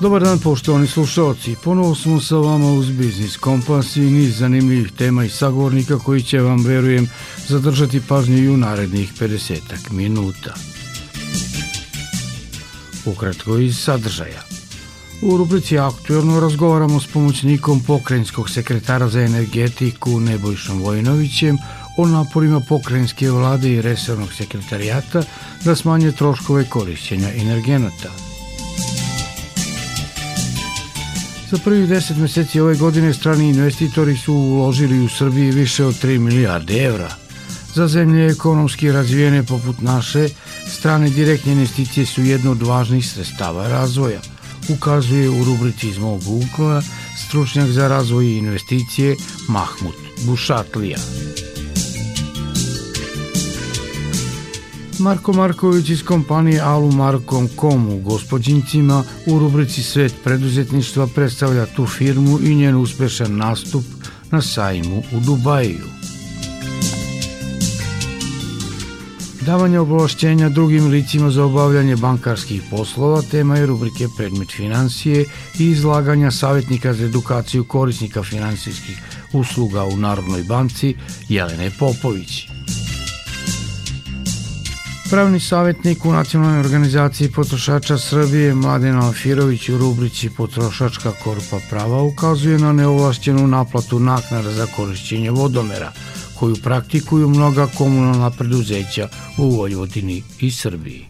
Dobar dan poštovani slušalci, ponovo smo sa vama uz Biznis Kompas i niz zanimljivih tema i sagovornika koji će vam, verujem, zadržati pažnju i u narednih 50 minuta. Ukratko iz sadržaja. U rubrici Aktuelno razgovaramo s pomoćnikom pokrajinskog sekretara za energetiku Nebojšom Vojnovićem o naporima pokrajinske vlade i resornog sekretarijata da smanje troškove korišćenja energenata – Za prvih 10 meseci ove godine strani investitori su uložili u Srbiji više od 3 milijarde evra. Za zemlje ekonomski razvijene poput naše, strane direktne investicije su jedno od važnih sredstava razvoja, ukazuje u rubrici iz mog ugla stručnjak za razvoj i investicije Mahmut Bušatlija. Marko Marković iz kompanije Alumarkom.com u Gospodjincima u rubrici Svet preduzetništva predstavlja tu firmu i njen uspešan nastup na sajmu u Dubaju. Davanje oblašćenja drugim licima za obavljanje bankarskih poslova tema je rubrike Predmet financije i izlaganja savjetnika za edukaciju korisnika finansijskih usluga u Narodnoj banci Jelene Popovići. Pravni savjetnik u Nacionalnoj organizaciji potrošača Srbije Mladen Alfirović u rubrici Potrošačka korpa prava ukazuje na neovlašćenu naplatu naknada za korišćenje vodomera, koju praktikuju mnoga komunalna preduzeća u Vojvodini i Srbiji.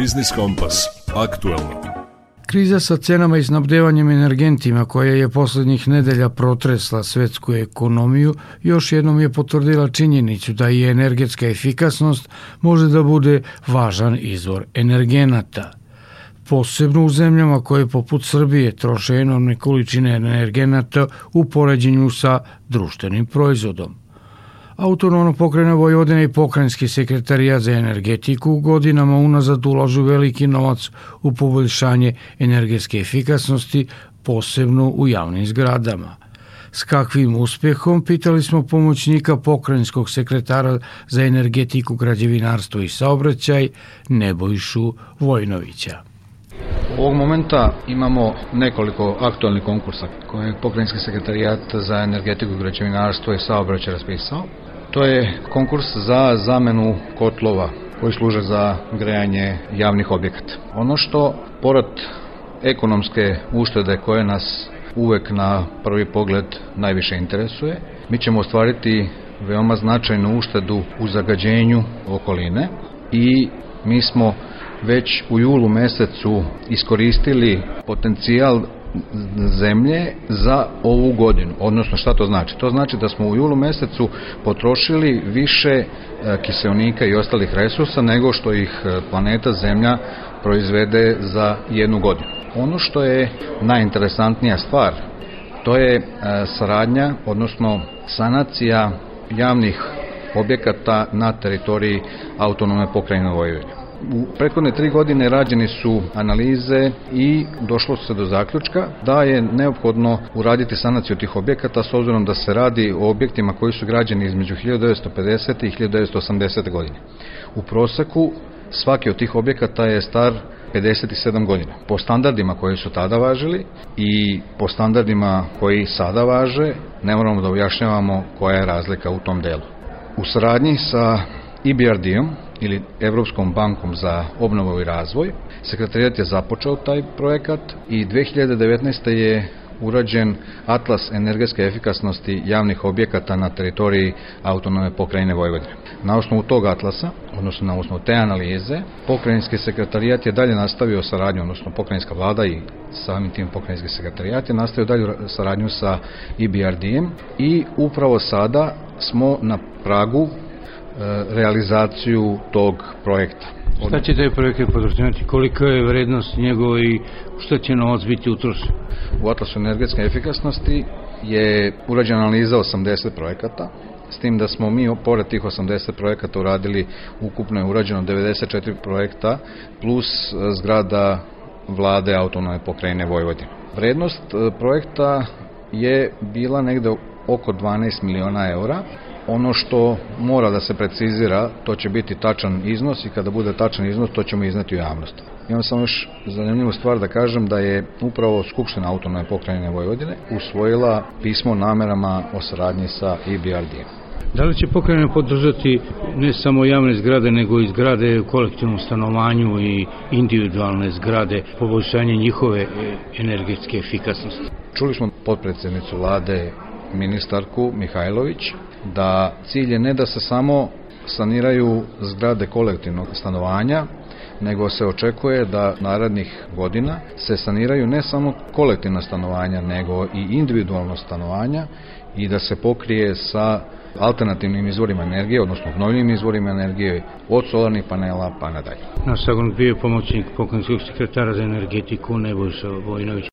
Biznis Kompas. Aktualno. Kriza sa cenama i snabdevanjem energentima koja je poslednjih nedelja protresla svetsku ekonomiju još jednom je potvrdila činjenicu da i energetska efikasnost može da bude važan izvor energenata. Posebno u zemljama koje poput Srbije troše enormne količine energenata u poređenju sa društvenim proizvodom. Autonomno pokrene Vojvodina i pokrajinski sekretarijat za energetiku godinama unazad ulažu veliki novac u poboljšanje energetske efikasnosti, posebno u javnim zgradama. S kakvim uspehom pitali smo pomoćnika pokrajinskog sekretara za energetiku, građevinarstvo i saobraćaj Nebojšu Vojnovića. Ovog momenta imamo nekoliko aktualnih konkursa koje je pokrajinski sekretarijat za energetiku, građevinarstvo i saobraćaj raspisao. To je konkurs za zamenu kotlova koji služe za grejanje javnih objekata. Ono što, pored ekonomske uštede koje nas uvek na prvi pogled najviše interesuje, mi ćemo ostvariti veoma značajnu uštedu u zagađenju okoline i mi smo već u julu mesecu iskoristili potencijal zemlje za ovu godinu. Odnosno šta to znači? To znači da smo u julu mesecu potrošili više e, kiselnika i ostalih resursa nego što ih e, planeta Zemlja proizvede za jednu godinu. Ono što je najinteresantnija stvar, to je e, saradnja, odnosno sanacija javnih objekata na teritoriji autonome pokrajine Vojvodine. U prethodne tri godine rađene su analize i došlo se do zaključka da je neophodno uraditi sanaciju tih objekata s obzirom da se radi o objektima koji su građeni između 1950. i 1980. godine. U proseku svaki od tih objekata je star 57 godina. Po standardima koji su tada važili i po standardima koji sada važe, ne moramo da ujašnjavamo koja je razlika u tom delu. U saradnji sa EBRD-om, ili Evropskom bankom za obnovu i razvoj. Sekretarijat je započeo taj projekat i 2019. je urađen Atlas energetske efikasnosti javnih objekata na teritoriji autonome pokrajine Vojvodine. Na osnovu tog atlasa, odnosno na osnovu te analize, pokrajinski sekretarijat je dalje nastavio saradnju, odnosno pokrajinska vlada i samim tim pokrajinski sekretarijat je nastavio dalje saradnju sa EBRD-em i upravo sada smo na pragu realizaciju tog projekta. Šta će taj projekat podrazumijeti? Kolika je vrednost njegova i šta će novac biti utrošen? U Atlasu energetske efikasnosti je urađena analiza 80 projekata, s tim da smo mi, pored tih 80 projekata, uradili, ukupno je urađeno 94 projekta, plus e, zgrada vlade autonome pokrajine Vojvodine. Vrednost e, projekta je bila negde oko 12 miliona eura, Ono što mora da se precizira, to će biti tačan iznos i kada bude tačan iznos, to ćemo izneti u javnost. Imam samo još zanimljivu stvar da kažem da je upravo Skupština autonome pokrajine Vojvodine usvojila pismo namerama o saradnji sa EBRD. Da li će pokrajina podržati ne samo javne zgrade, nego i zgrade u kolektivnom stanovanju i individualne zgrade, poboljšanje njihove energetske efikasnosti? Čuli smo podpredsednicu vlade ministarku Mihajlović da cilj je ne da se samo saniraju zgrade kolektivnog stanovanja, nego se očekuje da narednih godina se saniraju ne samo kolektivna stanovanja, nego i individualno stanovanja i da se pokrije sa alternativnim izvorima energije, odnosno obnovljivim izvorima energije od solarnih panela pa nadalje. Naš sagovornik bio pomoćnik pokrajinskog sekretara za energetiku Nebojša Vojnović.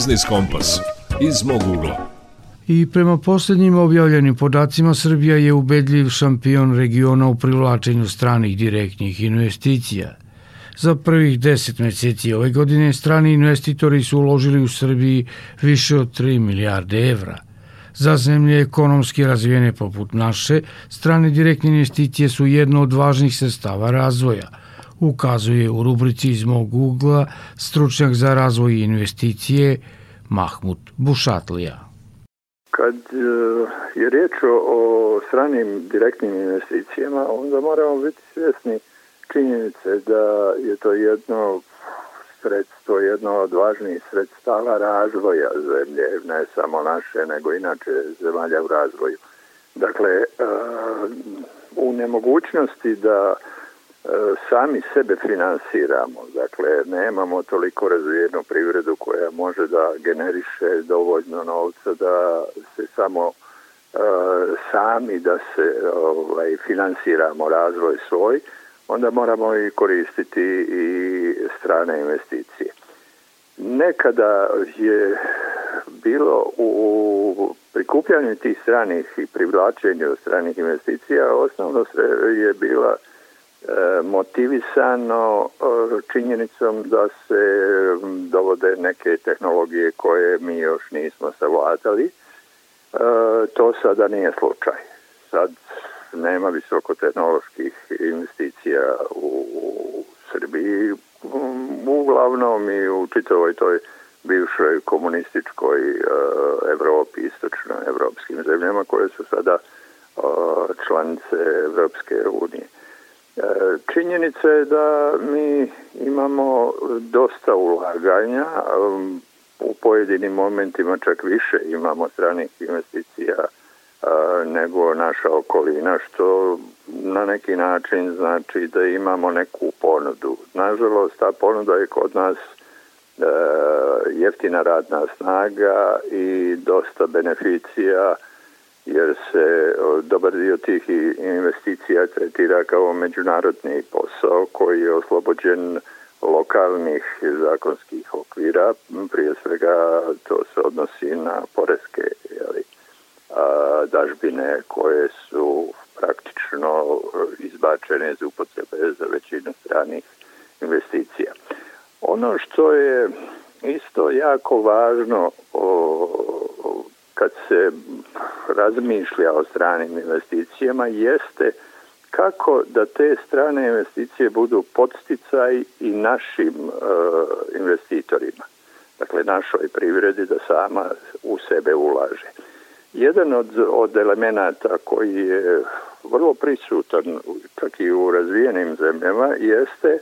Biznis Kompas iz mog ugla. I prema poslednjim objavljenim podacima Srbija je ubedljiv šampion regiona u privlačenju stranih direktnih investicija. Za prvih 10 meseci ove godine strani investitori su uložili u Srbiji više od 3 milijarde evra. Za zemlje ekonomski razvijene poput naše, strane direktne investicije su jedno od važnih sestava razvoja – ukazuje u rubrici iz mog ugla stručnjak za razvoj i investicije Mahmut Bušatlija. Kad e, je riječ o stranim direktnim investicijama, onda moramo biti svjesni činjenice da je to jedno sredstvo, jedno od važnijih sredstava razvoja zemlje, ne samo naše, nego inače zemalja u razvoju. Dakle, e, u nemogućnosti da sami sebe finansiramo. Dakle, nemamo toliko razvijenu privredu koja može da generiše dovoljno novca da se samo uh, sami da se ovaj, finansiramo razvoj svoj, onda moramo i koristiti i strane investicije. Nekada je bilo u prikupljanju tih stranih i privlačenju stranih investicija osnovno je bila E, motivisano e, činjenicom da se dovode neke tehnologije koje mi još nismo savladali. E, to sada nije slučaj. Sad nema visokotehnoloških investicija u Srbiji, uglavnom i u čitovoj toj bivšoj komunističkoj Evropi, istočno evropskim zemljama koje su sada članice Evropske unije. E, činjenica je da mi imamo dosta ulaganja, um, u pojedinim momentima čak više imamo stranih investicija nego naša okolina, što na neki način znači da imamo neku ponudu. Nažalost, ta ponuda je kod nas e, jeftina radna snaga i dosta beneficija jer se dobar dio tih investicija tretira kao međunarodni posao koji je oslobođen lokalnih zakonskih okvira. Prije svega to se odnosi na poreske jeli, a, dažbine koje su praktično izbačene iz upotrebe za većinu stranih investicija. Ono što je isto jako važno o, kad se razmišlja o stranim investicijama jeste kako da te strane investicije budu podsticaj i našim e, investitorima. Dakle, našoj privredi da sama u sebe ulaže. Jedan od, od elemenata koji je vrlo prisutan čak i u razvijenim zemljama jeste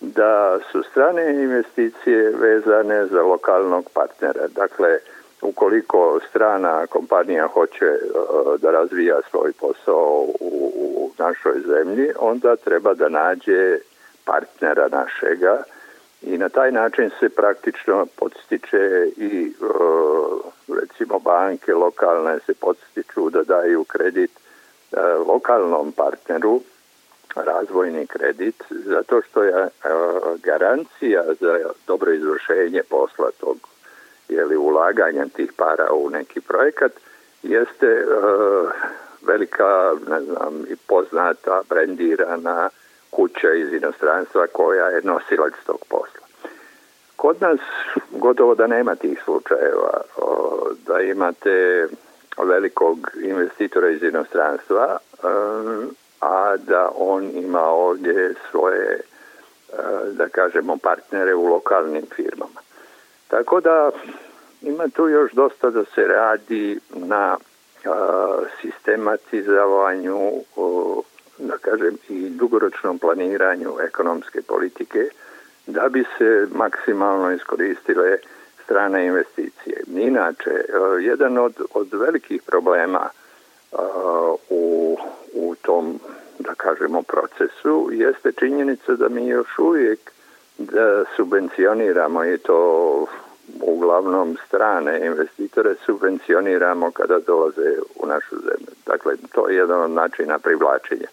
da su strane investicije vezane za lokalnog partnera. Dakle, ukoliko strana kompanija hoće uh, da razvija svoj posao u, u našoj zemlji, onda treba da nađe partnera našega i na taj način se praktično podstiče i uh, recimo banke lokalne se podstiču da daju kredit uh, lokalnom partneru razvojni kredit zato što je garancija za dobro izvršenje posla tog jeli, ulaganja tih para u neki projekat jeste e, velika, ne znam, i poznata, brendirana kuća iz inostranstva koja je nosilac tog posla. Kod nas gotovo da nema tih slučajeva, o, da imate velikog investitora iz inostranstva, e, a da on ima ovdje svoje, e, da kažemo, partnere u lokalnim firmama. Tako da ima tu još dosta da se radi na a, sistematizovanju, o, da kažem, i dugoročnom planiranju ekonomske politike da bi se maksimalno iskoristile strane investicije. Inače, jedan od, od velikih problema u, u tom, da kažemo, procesu jeste činjenica da mi još uvijek da subvencioniramo i to uglavnom strane investitore subvencioniramo kada dolaze u našu zemlju. Dakle, to je jedan od načina privlačenja.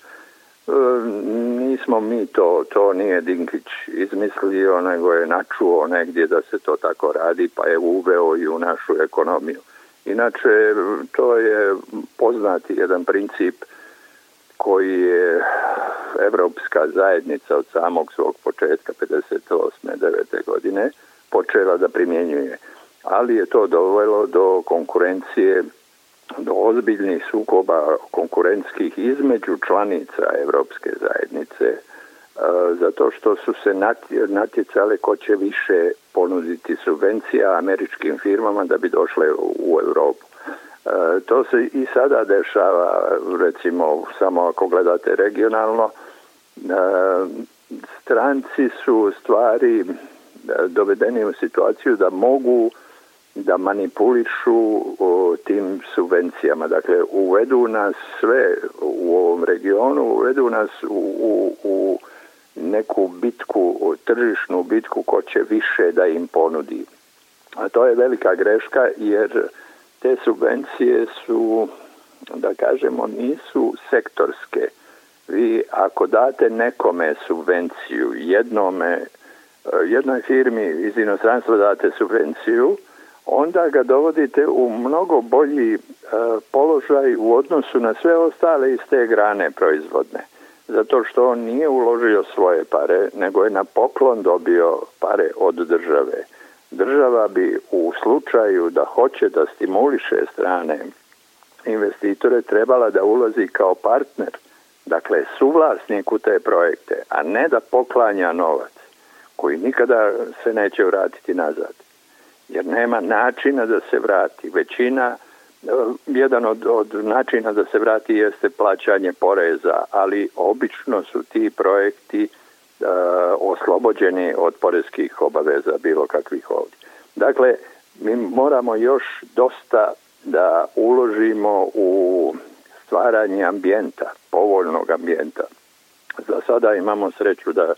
nismo mi to, to nije Dinkić izmislio, nego je načuo negdje da se to tako radi, pa je uveo i u našu ekonomiju. Inače, to je poznati jedan princip koji je Evropska zajednica od samog svog početka 58. 9. godine počela da primjenjuje. Ali je to dovelo do konkurencije, do ozbiljnih sukoba konkurentskih između članica Evropske zajednice, e, zato što su se natjecale ko će više ponuditi subvencija američkim firmama da bi došle u Europu. E, to se i sada dešava, recimo samo ako gledate regionalno, e, stranci su stvari e, dovedeni u situaciju da mogu da manipulišu tim subvencijama. Dakle, uvedu nas sve u ovom regionu, uvedu nas u, u, u neku bitku, tržišnu bitku ko će više da im ponudi. A to je velika greška jer te subvencije su, da kažemo, nisu sektorske. Vi ako date nekome subvenciju, jednome, jednoj firmi iz inostranstva date subvenciju, onda ga dovodite u mnogo bolji položaj u odnosu na sve ostale iz te grane proizvodne. Zato što on nije uložio svoje pare, nego je na poklon dobio pare od države država bi u slučaju da hoće da stimuliše strane investitore trebala da ulazi kao partner, dakle suvlasnik u te projekte, a ne da poklanja novac koji nikada se neće vratiti nazad. Jer nema načina da se vrati. Većina, jedan od, od načina da se vrati jeste plaćanje poreza, ali obično su ti projekti oslobođeni od poreskih obaveza bilo kakvih ovdje. Dakle, mi moramo još dosta da uložimo u stvaranje ambijenta, povoljnog ambijenta. Za sada imamo sreću da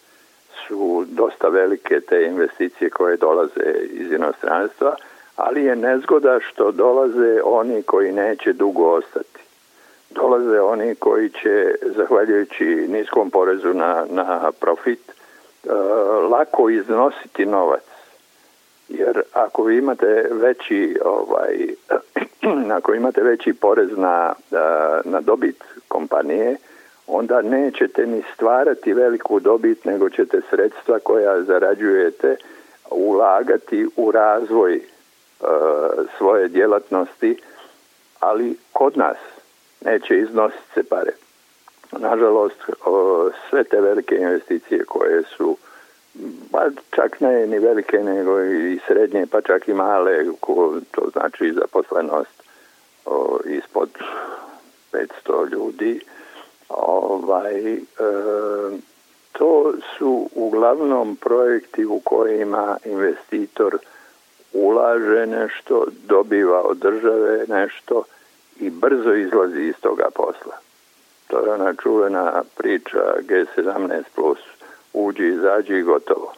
su dosta velike te investicije koje dolaze iz inostranstva, ali je nezgoda što dolaze oni koji neće dugo ostati dolaze oni koji će, zahvaljujući niskom porezu na, na profit, uh, lako iznositi novac. Jer ako vi imate veći ovaj ako imate veći porez na, e, na dobit kompanije, onda nećete ni stvarati veliku dobit, nego ćete sredstva koja zarađujete ulagati u razvoj uh, svoje djelatnosti, ali kod nas neće iznositi se pare. Nažalost, sve te velike investicije koje su pa čak ne ni velike nego i srednje pa čak i male ko, to znači zaposlenost o, ispod 500 ljudi ovaj e, to su uglavnom projekti u kojima investitor ulaže nešto, dobiva od države nešto i brzo izlazi iz toga posla. To je ona čuvena priča G17+, uđi, izađi i gotovo.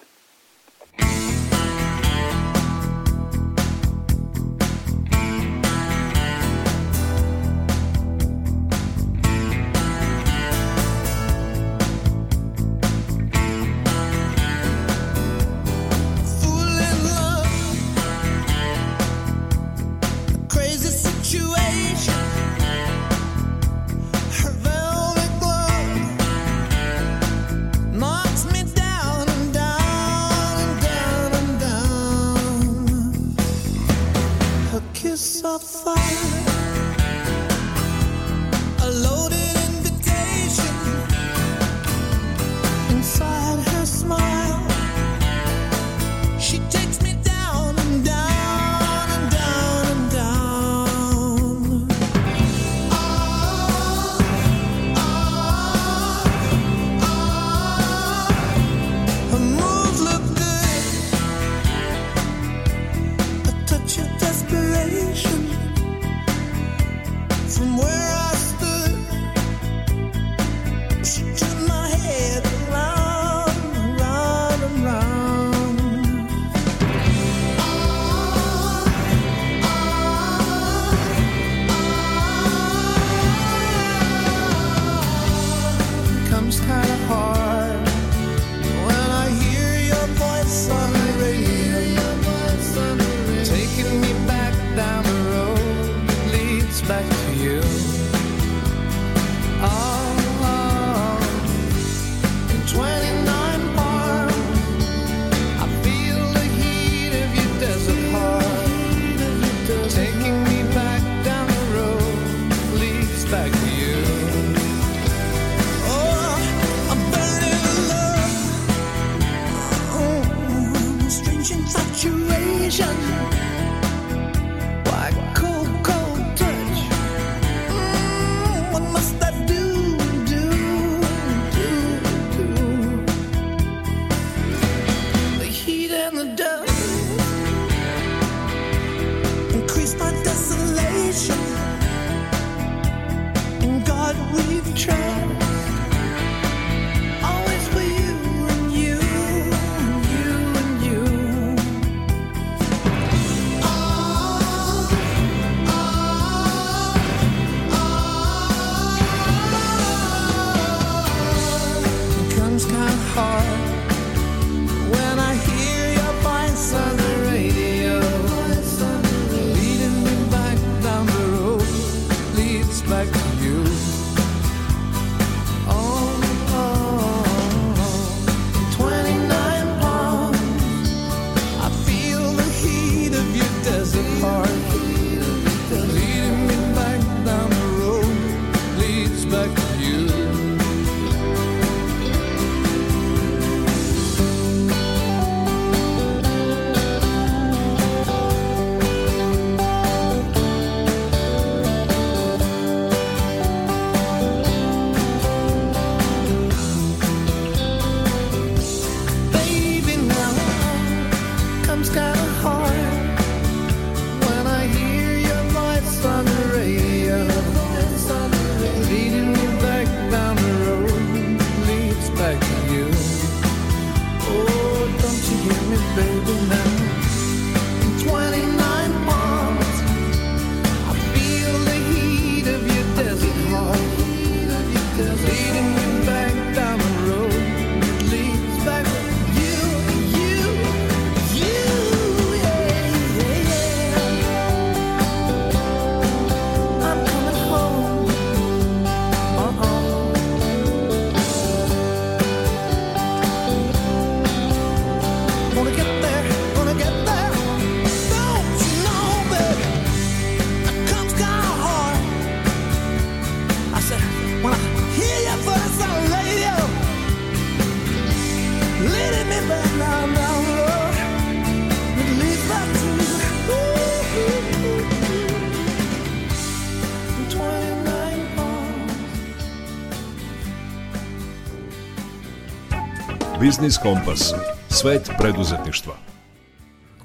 Biznis Kompas. Svet preduzetništva.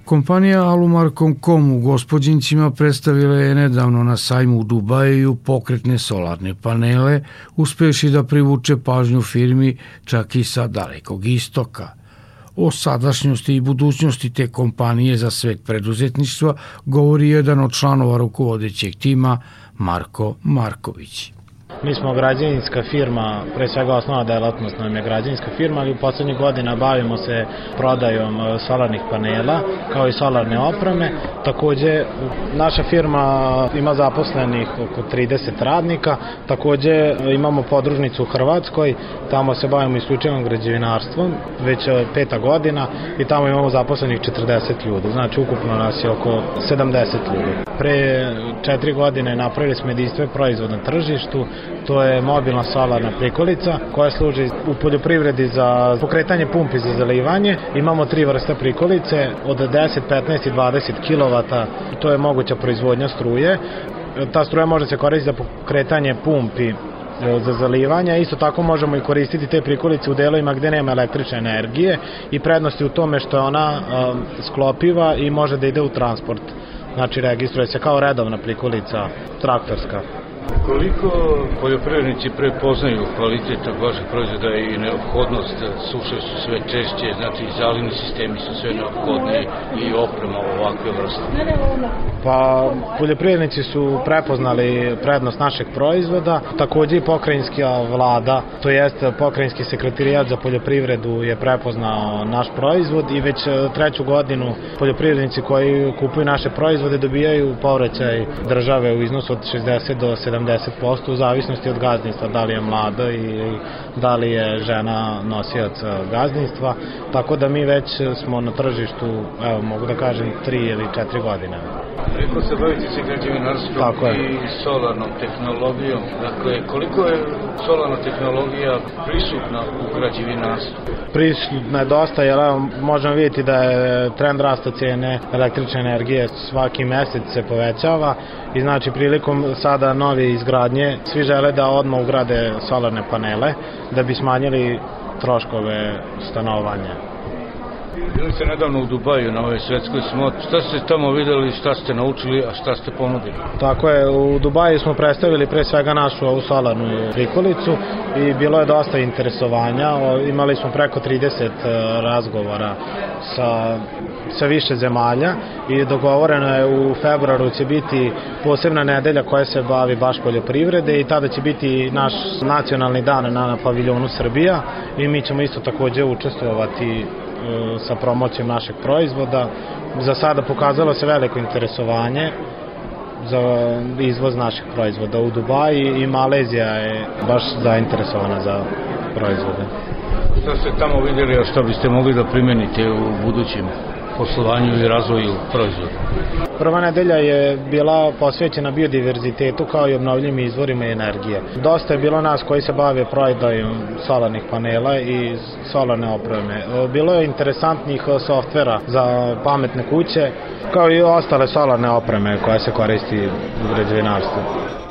Kompanija Alumar.com u Gospodincima predstavila je nedavno na sajmu u Dubaju pokretne solarne panele, uspeši da privuče pažnju firmi čak i sa dalekog istoka. O sadašnjosti i budućnosti te kompanije za svet preduzetništva govori jedan od članova rukovodećeg tima Marko Marković. Mi smo građevinska firma, pre svega osnova delatnost nam je građevinska firma, ali u poslednjih godina bavimo se prodajom e, solarnih panela, kao i solarne opreme. Takođe, naša firma ima zaposlenih oko 30 radnika, takođe e, imamo podružnicu u Hrvatskoj, tamo se bavimo isključivom građevinarstvom, već e, peta godina i tamo imamo zaposlenih 40 ljudi, znači ukupno nas je oko 70 ljudi. Pre četiri godine napravili smo jedinstven proizvod na tržištu, to je mobilna solarna prikolica koja služi u poljoprivredi za pokretanje pumpi za zalivanje. Imamo tri vrste prikolice od 10, 15 i 20 kW, to je moguća proizvodnja struje. Ta struja može se koristiti za pokretanje pumpi e, za zalivanje. Isto tako možemo i koristiti te prikolice u delovima gde nema električne energije i prednosti u tome što je ona um, sklopiva i može da ide u transport. Znači registruje se kao redovna prikolica traktorska. Koliko poljoprivrednici prepoznaju kvalitet vaših proizvoda i neophodnost, suše su sve češće, znači i zalivni sistemi su sve neophodni i oprema ovakve vrste? Pa poljoprivrednici su prepoznali prednost našeg proizvoda, takođe i pokrajinska vlada, to jest pokrajinski sekretarijat za poljoprivredu je prepoznao naš proizvod i već e, treću godinu poljoprivrednici koji kupuju naše proizvode dobijaju povraćaj države u iznosu od 60 do 70% u zavisnosti od gazdinstva, da li je mlada i da li je žena nosilac e, gazdinstva, tako da mi već smo na tržištu, evo mogu da kažem, 3 ili 4 godine. Rekao se baviti se građevinarstvom Tako je. i solarnom tehnologijom. Dakle, koliko je solarna tehnologija prisutna u građevinarstvu? prisutna je dosta, jer evo, možemo vidjeti da je trend rasta cijene električne energije svaki mesec se povećava i znači prilikom sada izgradnje svi žele da odmah ugrade solarne panele da bi smanjili troškove stanovanja. Bili ste nedavno u Dubaju na ovoj svetskoj smot. Šta ste tamo videli, šta ste naučili, a šta ste ponudili? Tako je, u Dubaju smo predstavili pre svega našu ovu solarnu prikolicu i bilo je dosta interesovanja. Imali smo preko 30 e, razgovora sa, sa više zemalja i dogovoreno je u februaru će biti posebna nedelja koja se bavi baš poljoprivrede i tada će biti naš nacionalni dan na paviljonu Srbija i mi ćemo isto takođe učestvovati e, sa promocijom našeg proizvoda. Za sada pokazalo se veliko interesovanje za izvoz naših proizvoda u Dubaji i Malezija je baš zainteresovana za proizvode. Šta ste tamo videli, a što biste mogli da primenite u budućem poslovanju i razvoju proizvoda? Prva nedelja je bila posvećena biodiverzitetu kao i obnovljivim izvorima energije. Dosta je bilo nas koji se bave prodajom solarnih panela i solarne opreme. Bilo je interesantnih softvera za pametne kuće, kao i ostale solarne opreme koja se koristi u građevinarstvu.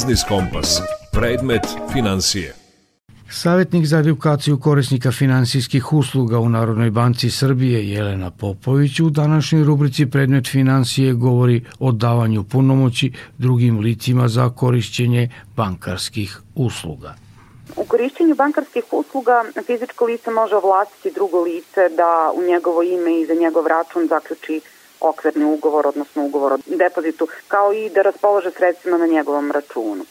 Biznis Kompas. Predmet financije. Savjetnik za edukaciju korisnika finansijskih usluga u Narodnoj banci Srbije Jelena Popović u današnjoj rubrici Predmet financije govori o davanju punomoći drugim licima za korišćenje bankarskih usluga. U korišćenju bankarskih usluga fizičko lice može ovlastiti drugo lice da u njegovo ime i za njegov račun zaključi okvirni ugovor, odnosno ugovor o depozitu, kao i da raspolože sredstvima na njegovom računu.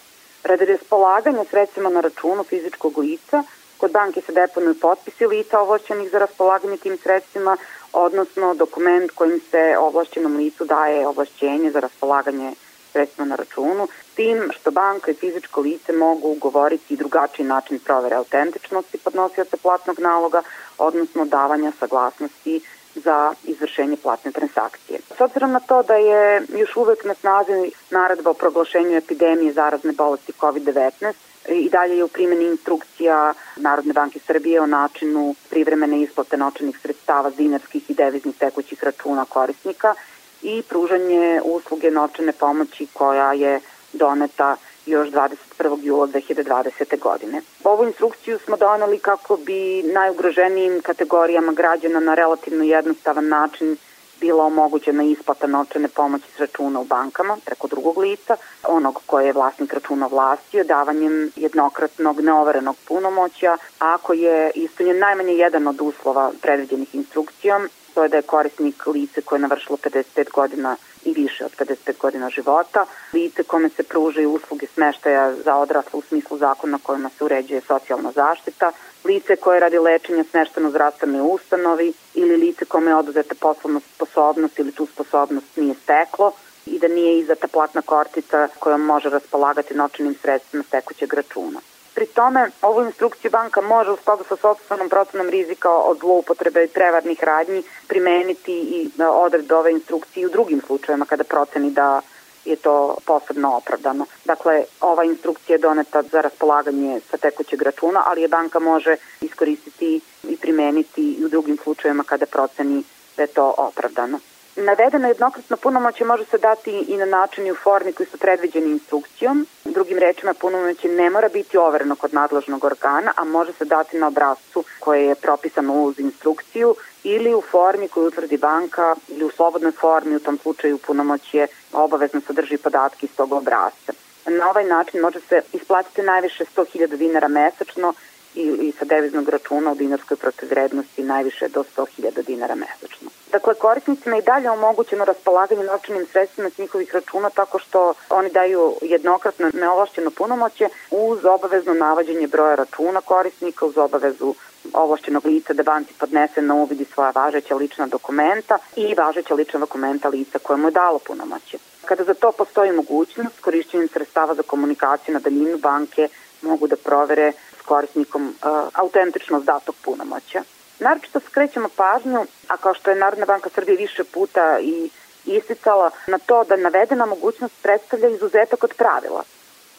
Radi raspolaganja sredstvima na računu fizičkog lica, kod banke se deponuju potpisi lica ovlašćenih za raspolaganje tim sredstvima, odnosno dokument kojim se ovlašćenom licu daje ovlašćenje za raspolaganje sredstva na računu, tim što banka i fizičko lice mogu ugovoriti i drugačiji način provere autentičnosti podnosioca platnog naloga, odnosno davanja saglasnosti za izvršenje platne transakcije. S obzirom na to da je još uvek na snazi naredba o proglašenju epidemije zarazne bolesti COVID-19, i dalje je u primjeni instrukcija Narodne banke Srbije o načinu privremene isplate novčanih sredstava dinarskih i deviznih tekućih računa korisnika i pružanje usluge novčane pomoći koja je doneta još 21. jula 2020. godine. Ovu instrukciju smo donali kako bi najugroženijim kategorijama građana na relativno jednostavan način bila omogućena isplata novčane pomoći s računa u bankama preko drugog lica, onog koje je vlasnik računa vlastio, davanjem jednokratnog neoverenog punomoća, ako je ispunjen najmanje jedan od uslova predviđenih instrukcijom, to je da je korisnik lice koje je navršilo 55 godina i više od 55 godina života, lice kome se pružaju usluge smeštaja za odrasle u smislu zakona kojima se uređuje socijalna zaštita, lice koje radi lečenja smešteno u zdravstvenoj ustanovi ili lice kome je oduzeta poslovna sposobnost ili tu sposobnost nije steklo i da nije izdata platna kortica kojom može raspolagati novčanim sredstvima tekućeg računa. Pri tome, ovu instrukciju banka može u skladu sa sobstvenom procenom rizika od zloupotrebe i prevarnih radnji primeniti i e, odredbe ove instrukcije u drugim slučajevima kada proceni da je to posebno opravdano. Dakle, ova instrukcija je doneta za raspolaganje sa tekućeg računa, ali je banka može iskoristiti i primeniti i u drugim slučajevima kada proceni da je to opravdano. Navedeno jednokratno punomoće može se dati i na način i u formi koji su predviđeni instrukcijom. Drugim rečima, punomoće ne mora biti overeno kod nadležnog organa, a može se dati na obrazcu koje je propisano uz instrukciju ili u formi koju utvrdi banka ili u slobodnoj formi, u tom slučaju punomoće obavezno sadrži podatke iz tog obrazca. Na ovaj način može se isplatiti najviše 100.000 dinara mesečno i, i sa deviznog računa u dinarskoj protivrednosti najviše do 100.000 dinara mesečno. Dakle, korisnicima i dalje omogućeno raspolaganje novčanim sredstvima s njihovih računa tako što oni daju jednokratno neovlašćeno punomoće uz obavezno navađenje broja računa korisnika, uz obavezu ovlašćenog lica da banci podnese na uvidi svoja važeća lična dokumenta i važeća lična dokumenta lica koje mu je dalo punomoće. Kada za to postoji mogućnost, korišćenjem sredstava za komunikaciju na daljinu banke mogu da provere korisnikom uh, autentičnost datog punomoća. Naročito skrećemo pažnju, a kao što je Narodna banka Srbije više puta i isticala na to da navedena mogućnost predstavlja izuzetak od pravila,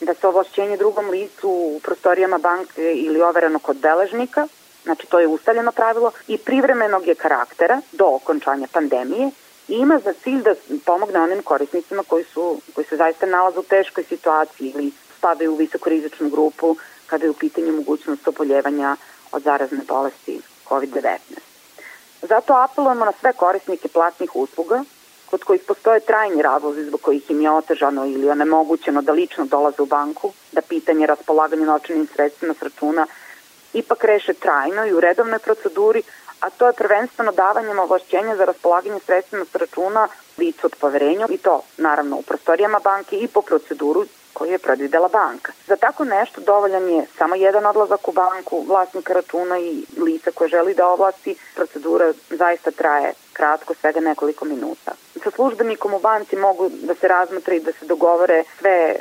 da se ovlašćenje drugom licu u prostorijama banke ili overeno kod beležnika, znači to je ustaljeno pravilo, i privremenog je karaktera do okončanja pandemije i ima za cilj da pomogne onim korisnicima koji, su, koji se zaista nalaze u teškoj situaciji ili spadaju u visokorizičnu grupu kada je u pitanju mogućnost oboljevanja od zarazne bolesti COVID-19. Zato apelujemo na sve korisnike platnih usluga kod kojih postoje trajni razlozi zbog kojih im je otežano ili onemogućeno da lično dolaze u banku, da pitanje raspolaganja novčanim sredstvima s računa ipak reše trajno i u redovnoj proceduri, a to je prvenstveno davanjem ovlašćenja za raspolaganje sredstvima s računa licu od poverenja i to naravno u prostorijama banke i po proceduru koju je predvidela banka. Za tako nešto dovoljan je samo jedan odlazak u banku, vlasnika računa i lica koje želi da ovlasti. Procedura zaista traje kratko, svega nekoliko minuta. Sa službenikom u banci mogu da se razmatra i da se dogovore sve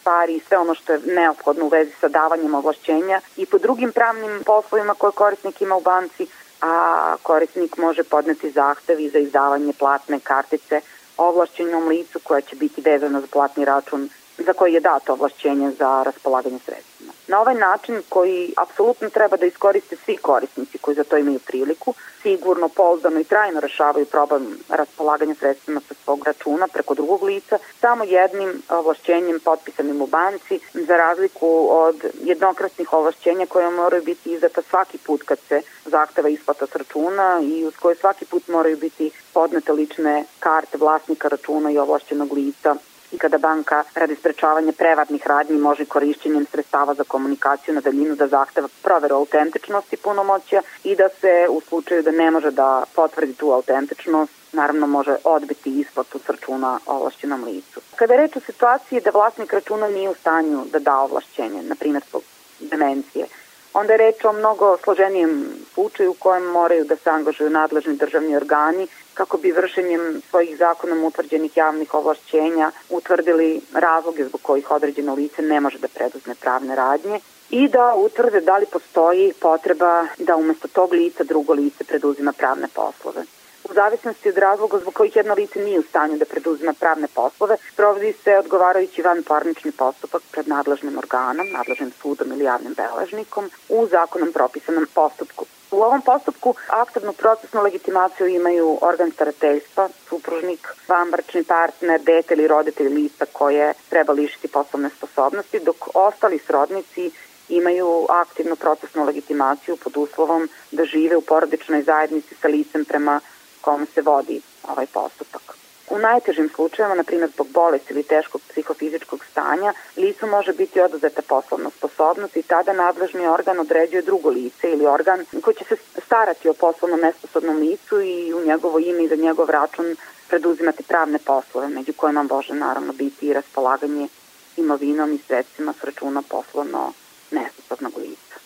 stvari i sve ono što je neophodno u vezi sa davanjem ovlašćenja i po drugim pravnim poslovima koje korisnik ima u banci, a korisnik može podneti zahtev za izdavanje platne kartice ovlašćenom licu koja će biti vezana za platni račun za koji je dato ovlašćenje za raspolaganje sredstvima. Na ovaj način koji apsolutno treba da iskoriste svi korisnici koji za to imaju priliku, sigurno, pouzdano i trajno rešavaju problem raspolaganja sredstvima sa svog računa preko drugog lica, samo jednim ovlašćenjem potpisanim u banci, za razliku od jednokratnih ovlašćenja koje moraju biti izdata svaki put kad se zahteva isplata s računa i uz koje svaki put moraju biti podnete lične karte vlasnika računa i ovlašćenog lica i kada banka radi sprečavanja prevarnih radnji može korišćenjem sredstava za komunikaciju na daljinu da zahteva proveru autentičnosti punomoća i da se u slučaju da ne može da potvrdi tu autentičnost naravno može odbiti isplatu s računa ovlašćenom licu. Kada je reč o situaciji da vlasnik računa nije u stanju da da ovlašćenje, na primjer zbog demencije, onda je reč o mnogo složenijem slučaju u kojem moraju da se angažuju nadležni državni organi kako bi vršenjem svojih zakonom utvrđenih javnih ovlašćenja utvrdili razloge zbog kojih određeno lice ne može da preduzme pravne radnje i da utvrde da li postoji potreba da umesto tog lica drugo lice preduzima pravne poslove. U zavisnosti od razloga zbog kojih jedno lice nije u stanju da preduzima pravne poslove, provodi se odgovarajući van parnični postupak pred nadležnim organom, nadležnim sudom ili javnim beležnikom u zakonom propisanom postupku. U ovom postupku aktivnu procesnu legitimaciju imaju organ starateljstva, supružnik, vanbračni partner, dete ili roditelj lica koje treba lišiti poslovne sposobnosti, dok ostali srodnici imaju aktivnu procesnu legitimaciju pod uslovom da žive u porodičnoj zajednici sa licem prema kom se vodi ovaj postupak. U najtežim slučajevima, na primjer zbog bolesti ili teškog psihofizičkog stanja, licu može biti oduzeta poslovna sposobnost i tada nadležni organ određuje drugo lice ili organ koji će se starati o poslovno nesposobnom licu i u njegovo ime i za njegov račun preduzimati pravne poslove, među kojima može naravno biti i raspolaganje imovinom i sredstvima s računa poslovno nesposobnog lica.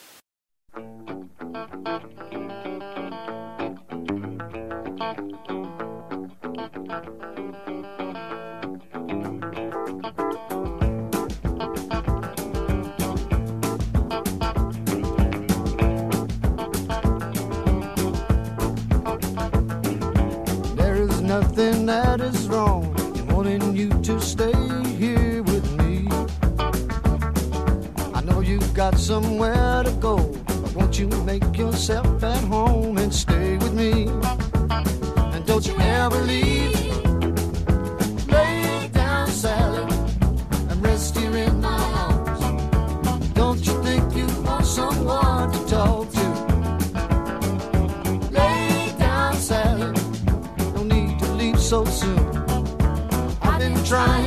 There is nothing that is wrong in wanting you to stay here with me. I know you've got somewhere to go, but won't you make yourself at home and stay with me? Don't you ever leave. Lay down, Sally, and rest here in my arms. Don't you think you want someone to talk to? Lay down, Sally no need to leave so soon. I've been trying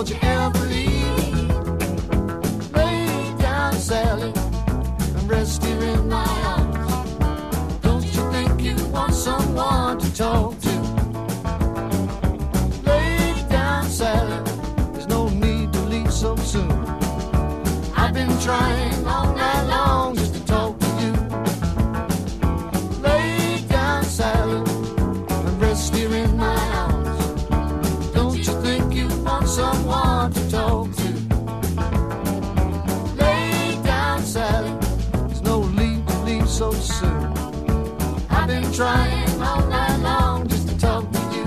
Don't you ever leave. Lay down, Sally, and rest here in my arms. Don't you think you want someone to talk to? Lay down, Sally. There's no need to leave so soon. I've been trying all night been trying long just talk to you.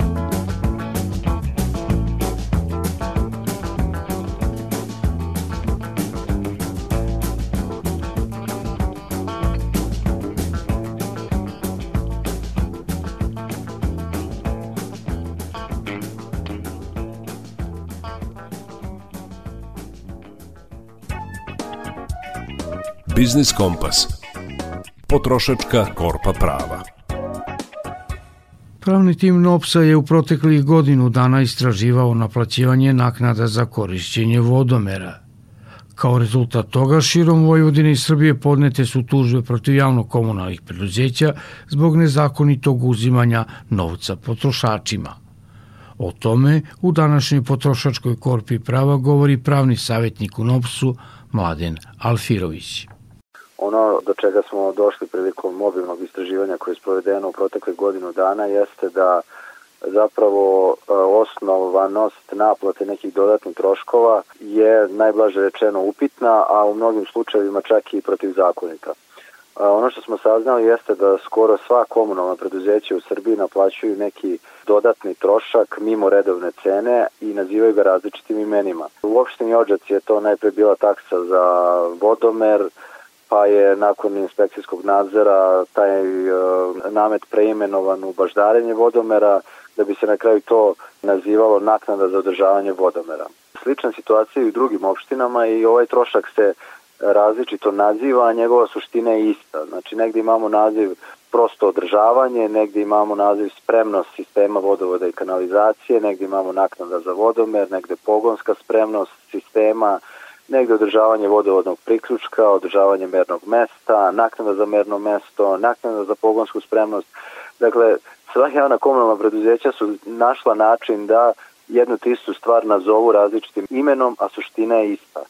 Biznis Kompas. Potrošačka korpa prava. Pravni tim NOPSA je u proteklih godinu dana istraživao naplaćivanje naknada za korišćenje vodomera. Kao rezultat toga, širom Vojvodine i Srbije podnete su tužbe protiv javno-komunalnih preduzeća zbog nezakonitog uzimanja novca potrošačima. O tome u današnjoj potrošačkoj korpi prava govori pravni savjetnik u NOPS-u Mladen Alfirović. Ono do čega smo došli prilikom mobilnog istraživanja koje je sprovedeno u protekle godinu dana jeste da zapravo e, osnovanost naplate nekih dodatnih troškova je najblaže rečeno upitna, a u mnogim slučajevima čak i protivzakonita. E, Ono što smo saznali jeste da skoro sva komunalna preduzeća u Srbiji naplaćuju neki dodatni trošak mimo redovne cene i nazivaju ga različitim imenima. U opštini Ođac je to najpre bila taksa za vodomer, pa je nakon inspekcijskog nadzora taj e, namet preimenovan u baždarenje vodomera, da bi se na kraju to nazivalo naknada za održavanje vodomera. Slična situacija i u drugim opštinama i ovaj trošak se različito naziva, a njegova suština je ista. Znači negde imamo naziv prosto održavanje, negde imamo naziv spremnost sistema vodovoda i kanalizacije, negde imamo naknada za vodomer, negde pogonska spremnost sistema, negde održavanje vodovodnog priključka, održavanje mernog mesta, naknada za merno mesto, naknada za pogonsku spremnost. Dakle, sva javna komunalna preduzeća su našla način da jednu te istu stvar nazovu različitim imenom, a suština je ista.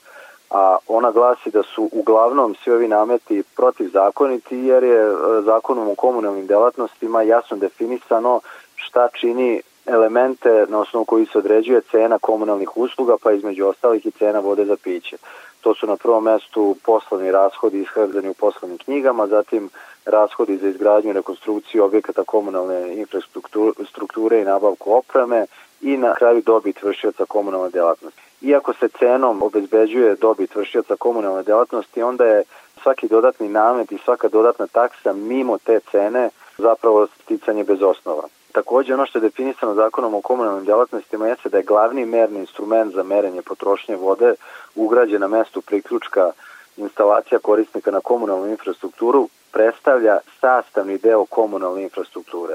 A ona glasi da su uglavnom svi ovi nameti protivzakoniti jer je e, zakonom o komunalnim delatnostima jasno definisano šta čini elemente na osnovu koji se određuje cena komunalnih usluga, pa između ostalih i cena vode za piće. To su na prvom mestu poslovni rashodi iskazani u poslovnim knjigama, zatim rashodi za izgradnju i rekonstrukciju objekata komunalne infrastrukture i nabavku opreme i na kraju dobit vršioca komunalne delatnosti. Iako se cenom obezbeđuje dobit vršioca komunalne delatnosti, onda je svaki dodatni namet i svaka dodatna taksa mimo te cene zapravo sticanje bez osnova. Takođe, ono što je definisano zakonom o komunalnim delatnostima jeste da je glavni merni instrument za merenje potrošnje vode ugrađen na mestu priključka instalacija korisnika na komunalnu infrastrukturu predstavlja sastavni deo komunalne infrastrukture.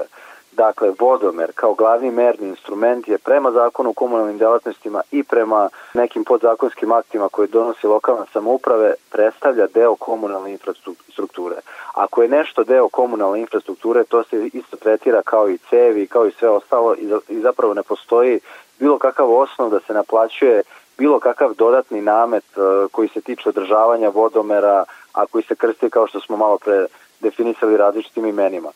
Dakle, vodomer kao glavni merni instrument je prema zakonu o komunalnim delatnostima i prema nekim podzakonskim aktima koje donosi lokalna samouprave predstavlja deo komunalne infrastrukture. Ako je nešto deo komunalne infrastrukture, to se isto tretira kao i cevi, kao i sve ostalo i zapravo ne postoji bilo kakav osnov da se naplaćuje bilo kakav dodatni namet koji se tiče održavanja vodomera, a koji se krsti kao što smo malo pre definisali različitim imenima.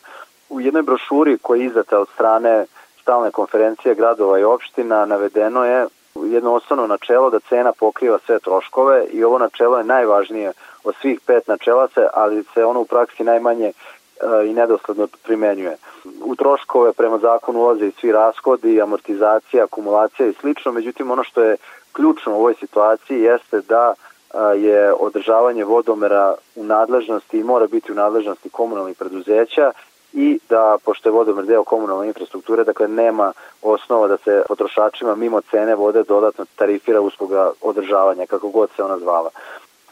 U jednoj brošuri koja je izdata od strane stalne konferencije gradova i opština navedeno je jedno osnovno načelo da cena pokriva sve troškove i ovo načelo je najvažnije od svih pet načela se, ali se ono u praksi najmanje i nedosledno primenjuje. U troškove prema zakonu ulaze i svi rashodi, amortizacija, akumulacija i slično, međutim ono što je ključno u ovoj situaciji jeste da je održavanje vodomera u nadležnosti i mora biti u nadležnosti komunalnih preduzeća i da, pošto je vodomer deo komunalne infrastrukture, dakle nema osnova da se potrošačima mimo cene vode dodatno tarifira usluga održavanja, kako god se ona zvala.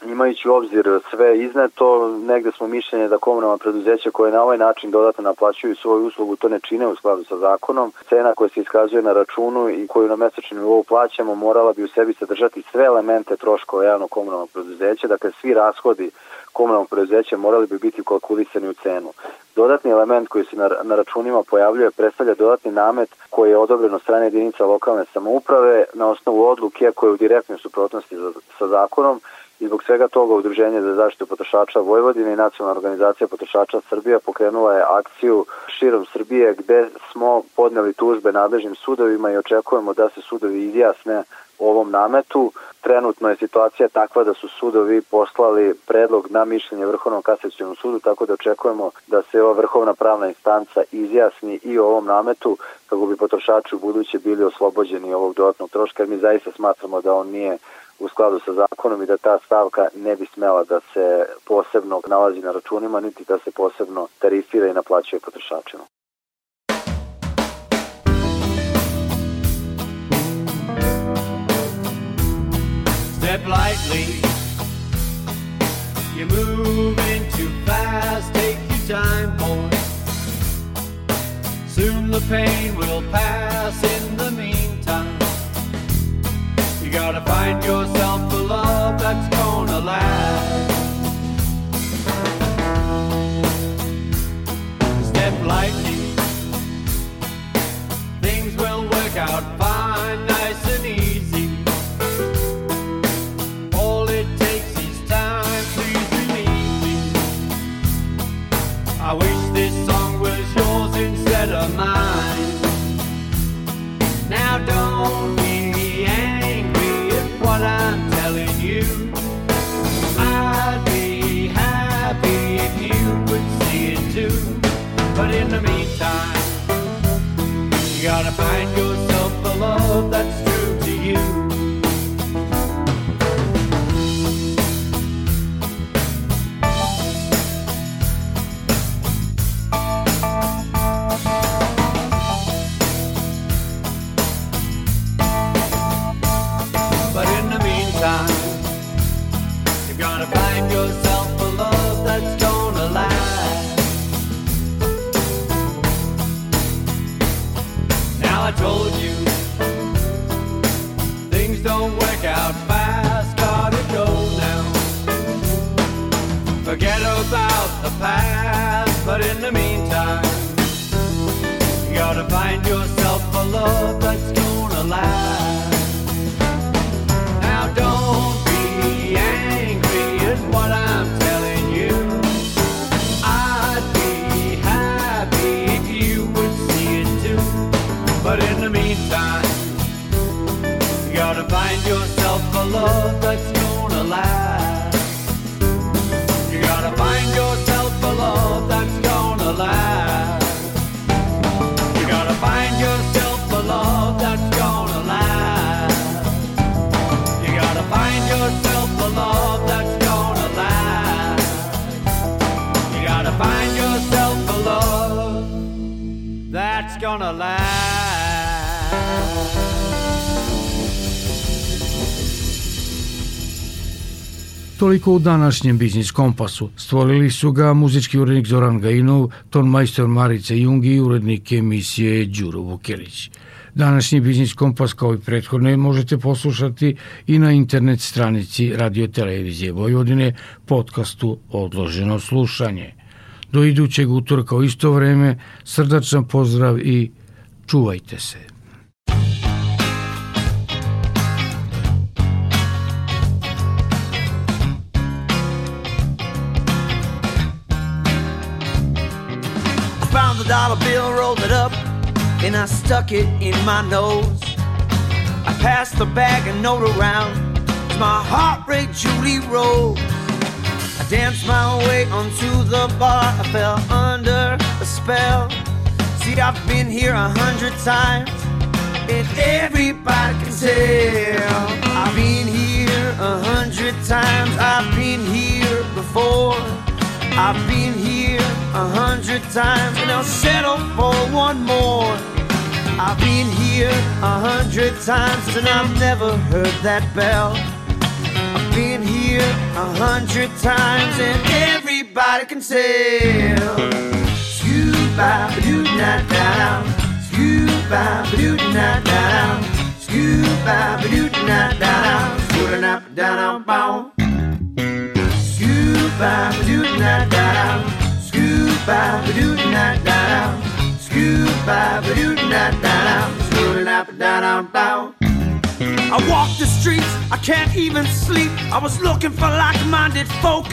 Imajući u obzir sve izneto, negde smo mišljenje da komunalna preduzeća koje na ovaj način dodatno naplaćuju svoju uslugu to ne čine u skladu sa zakonom. Cena koja se iskazuje na računu i koju na mesečnom nivou plaćamo morala bi u sebi sadržati sve elemente troškova javnog komunalnog preduzeća, dakle svi rashodi komunalnog preduzeća morali bi biti kalkulisani u cenu. Dodatni element koji se na, na računima pojavljuje predstavlja dodatni namet koji je odobren od strane jedinica lokalne samouprave na osnovu odluke koje je u direktnoj suprotnosti sa zakonom i zbog svega toga Udruženje za zaštitu potrošača Vojvodine i Nacionalna organizacija potrošača Srbija pokrenula je akciju širom Srbije gde smo podneli tužbe nadležnim sudovima i očekujemo da se sudovi izjasne o ovom nametu. Trenutno je situacija takva da su sudovi poslali predlog na mišljenje Vrhovnom kasacijonom sudu, tako da očekujemo da se ova vrhovna pravna instanca izjasni i o ovom nametu kako bi potrošači u buduće bili oslobođeni ovog dodatnog troška, jer mi zaista smatramo da on nije u skladu sa zakonom i da ta stavka ne bi smela da se posebno nalazi na računima, niti da se posebno tarifira i naplaćuje potrošačima. Step lightly. You're moving too fast. Take your time, boy. Soon the pain will pass. In the meantime, gotta find yourself a love that's gonna last. Step lightly. But in the meantime, you gotta find yourself a love that's true Forget about the past, but in the meantime, you gotta find yourself a love that's gonna last. Now don't be angry at what I'm telling you. I'd be happy if you would see it too. But in the meantime, you gotta find yourself a love that's Toliko u današnjem Biznis Kompasu. Stvorili su ga muzički urednik Zoran Gajinov, ton majstor Marica Jungi i urednik emisije Đuro Vukelić. Današnji Biznis Kompas kao i prethodne možete poslušati i na internet stranici Radio Televizije Vojvodine podcastu Odloženo slušanje. Do idućeg utorka u isto vreme srdačan pozdrav i čuvajte se. The dollar bill, rolled it up, and I stuck it in my nose. I passed the bag and note around as my heart rate Julie rose. I danced my way onto the bar, I fell under a spell. See, I've been here a hundred times, and everybody can tell. I've been here a hundred times, I've been here before. I've been here a hundred times and I'll settle for one more. I've been here a hundred times and I've never heard that bell. I've been here a hundred times and everybody can tell. Scuba doo na down, scuba doo na down, scuba doo na down, scuba na down, bow. Scuba doo na down, scuba doo na down, scuba doo na down, scuba na down. I walk the streets, I can't even sleep. I was looking for like-minded folk.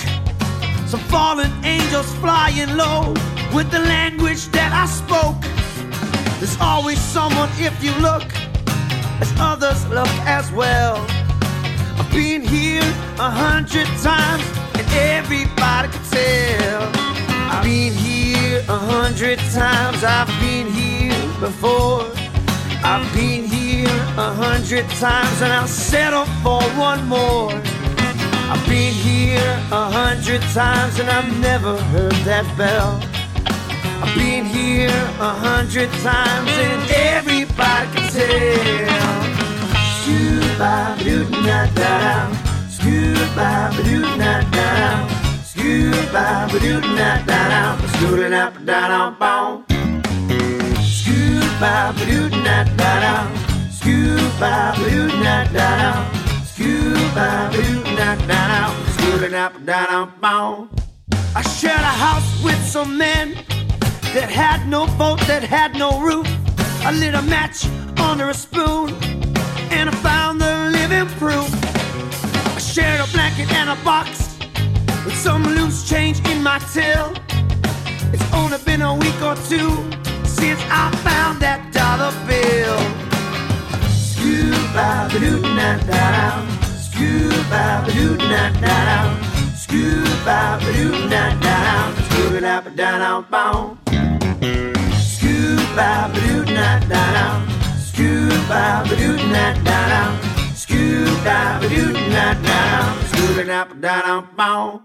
Some fallen angels flying low with the language that I spoke. There's always someone if you look, as others look as well. I've been here a hundred times, everybody can tell. I've been here a hundred times, I've been here before. I've been here a hundred times, and I'll settle for one more. I've been here a hundred times, and I've never heard that bell. I've been here a hundred times, and everybody can tell. Scuba doo na da, scuba doo na da, scuba doo na da, scuba na da da boom. Scuba doo na da, scuba doo na da, scuba doo na da, scuba na da da boom. I shared a house with some men that had no boat, that had no roof. I lit a match under a spoon, and I found the living proof. Shared a blanket and a box with some loose change in my till. It's only been a week or two since I found that dollar bill. Scuba doo na da, scuba doo na da, scuba doo na da, scuba da da da boom. Scuba doo na da, scuba doo na da, scuba doo na da, scuba da da da boom.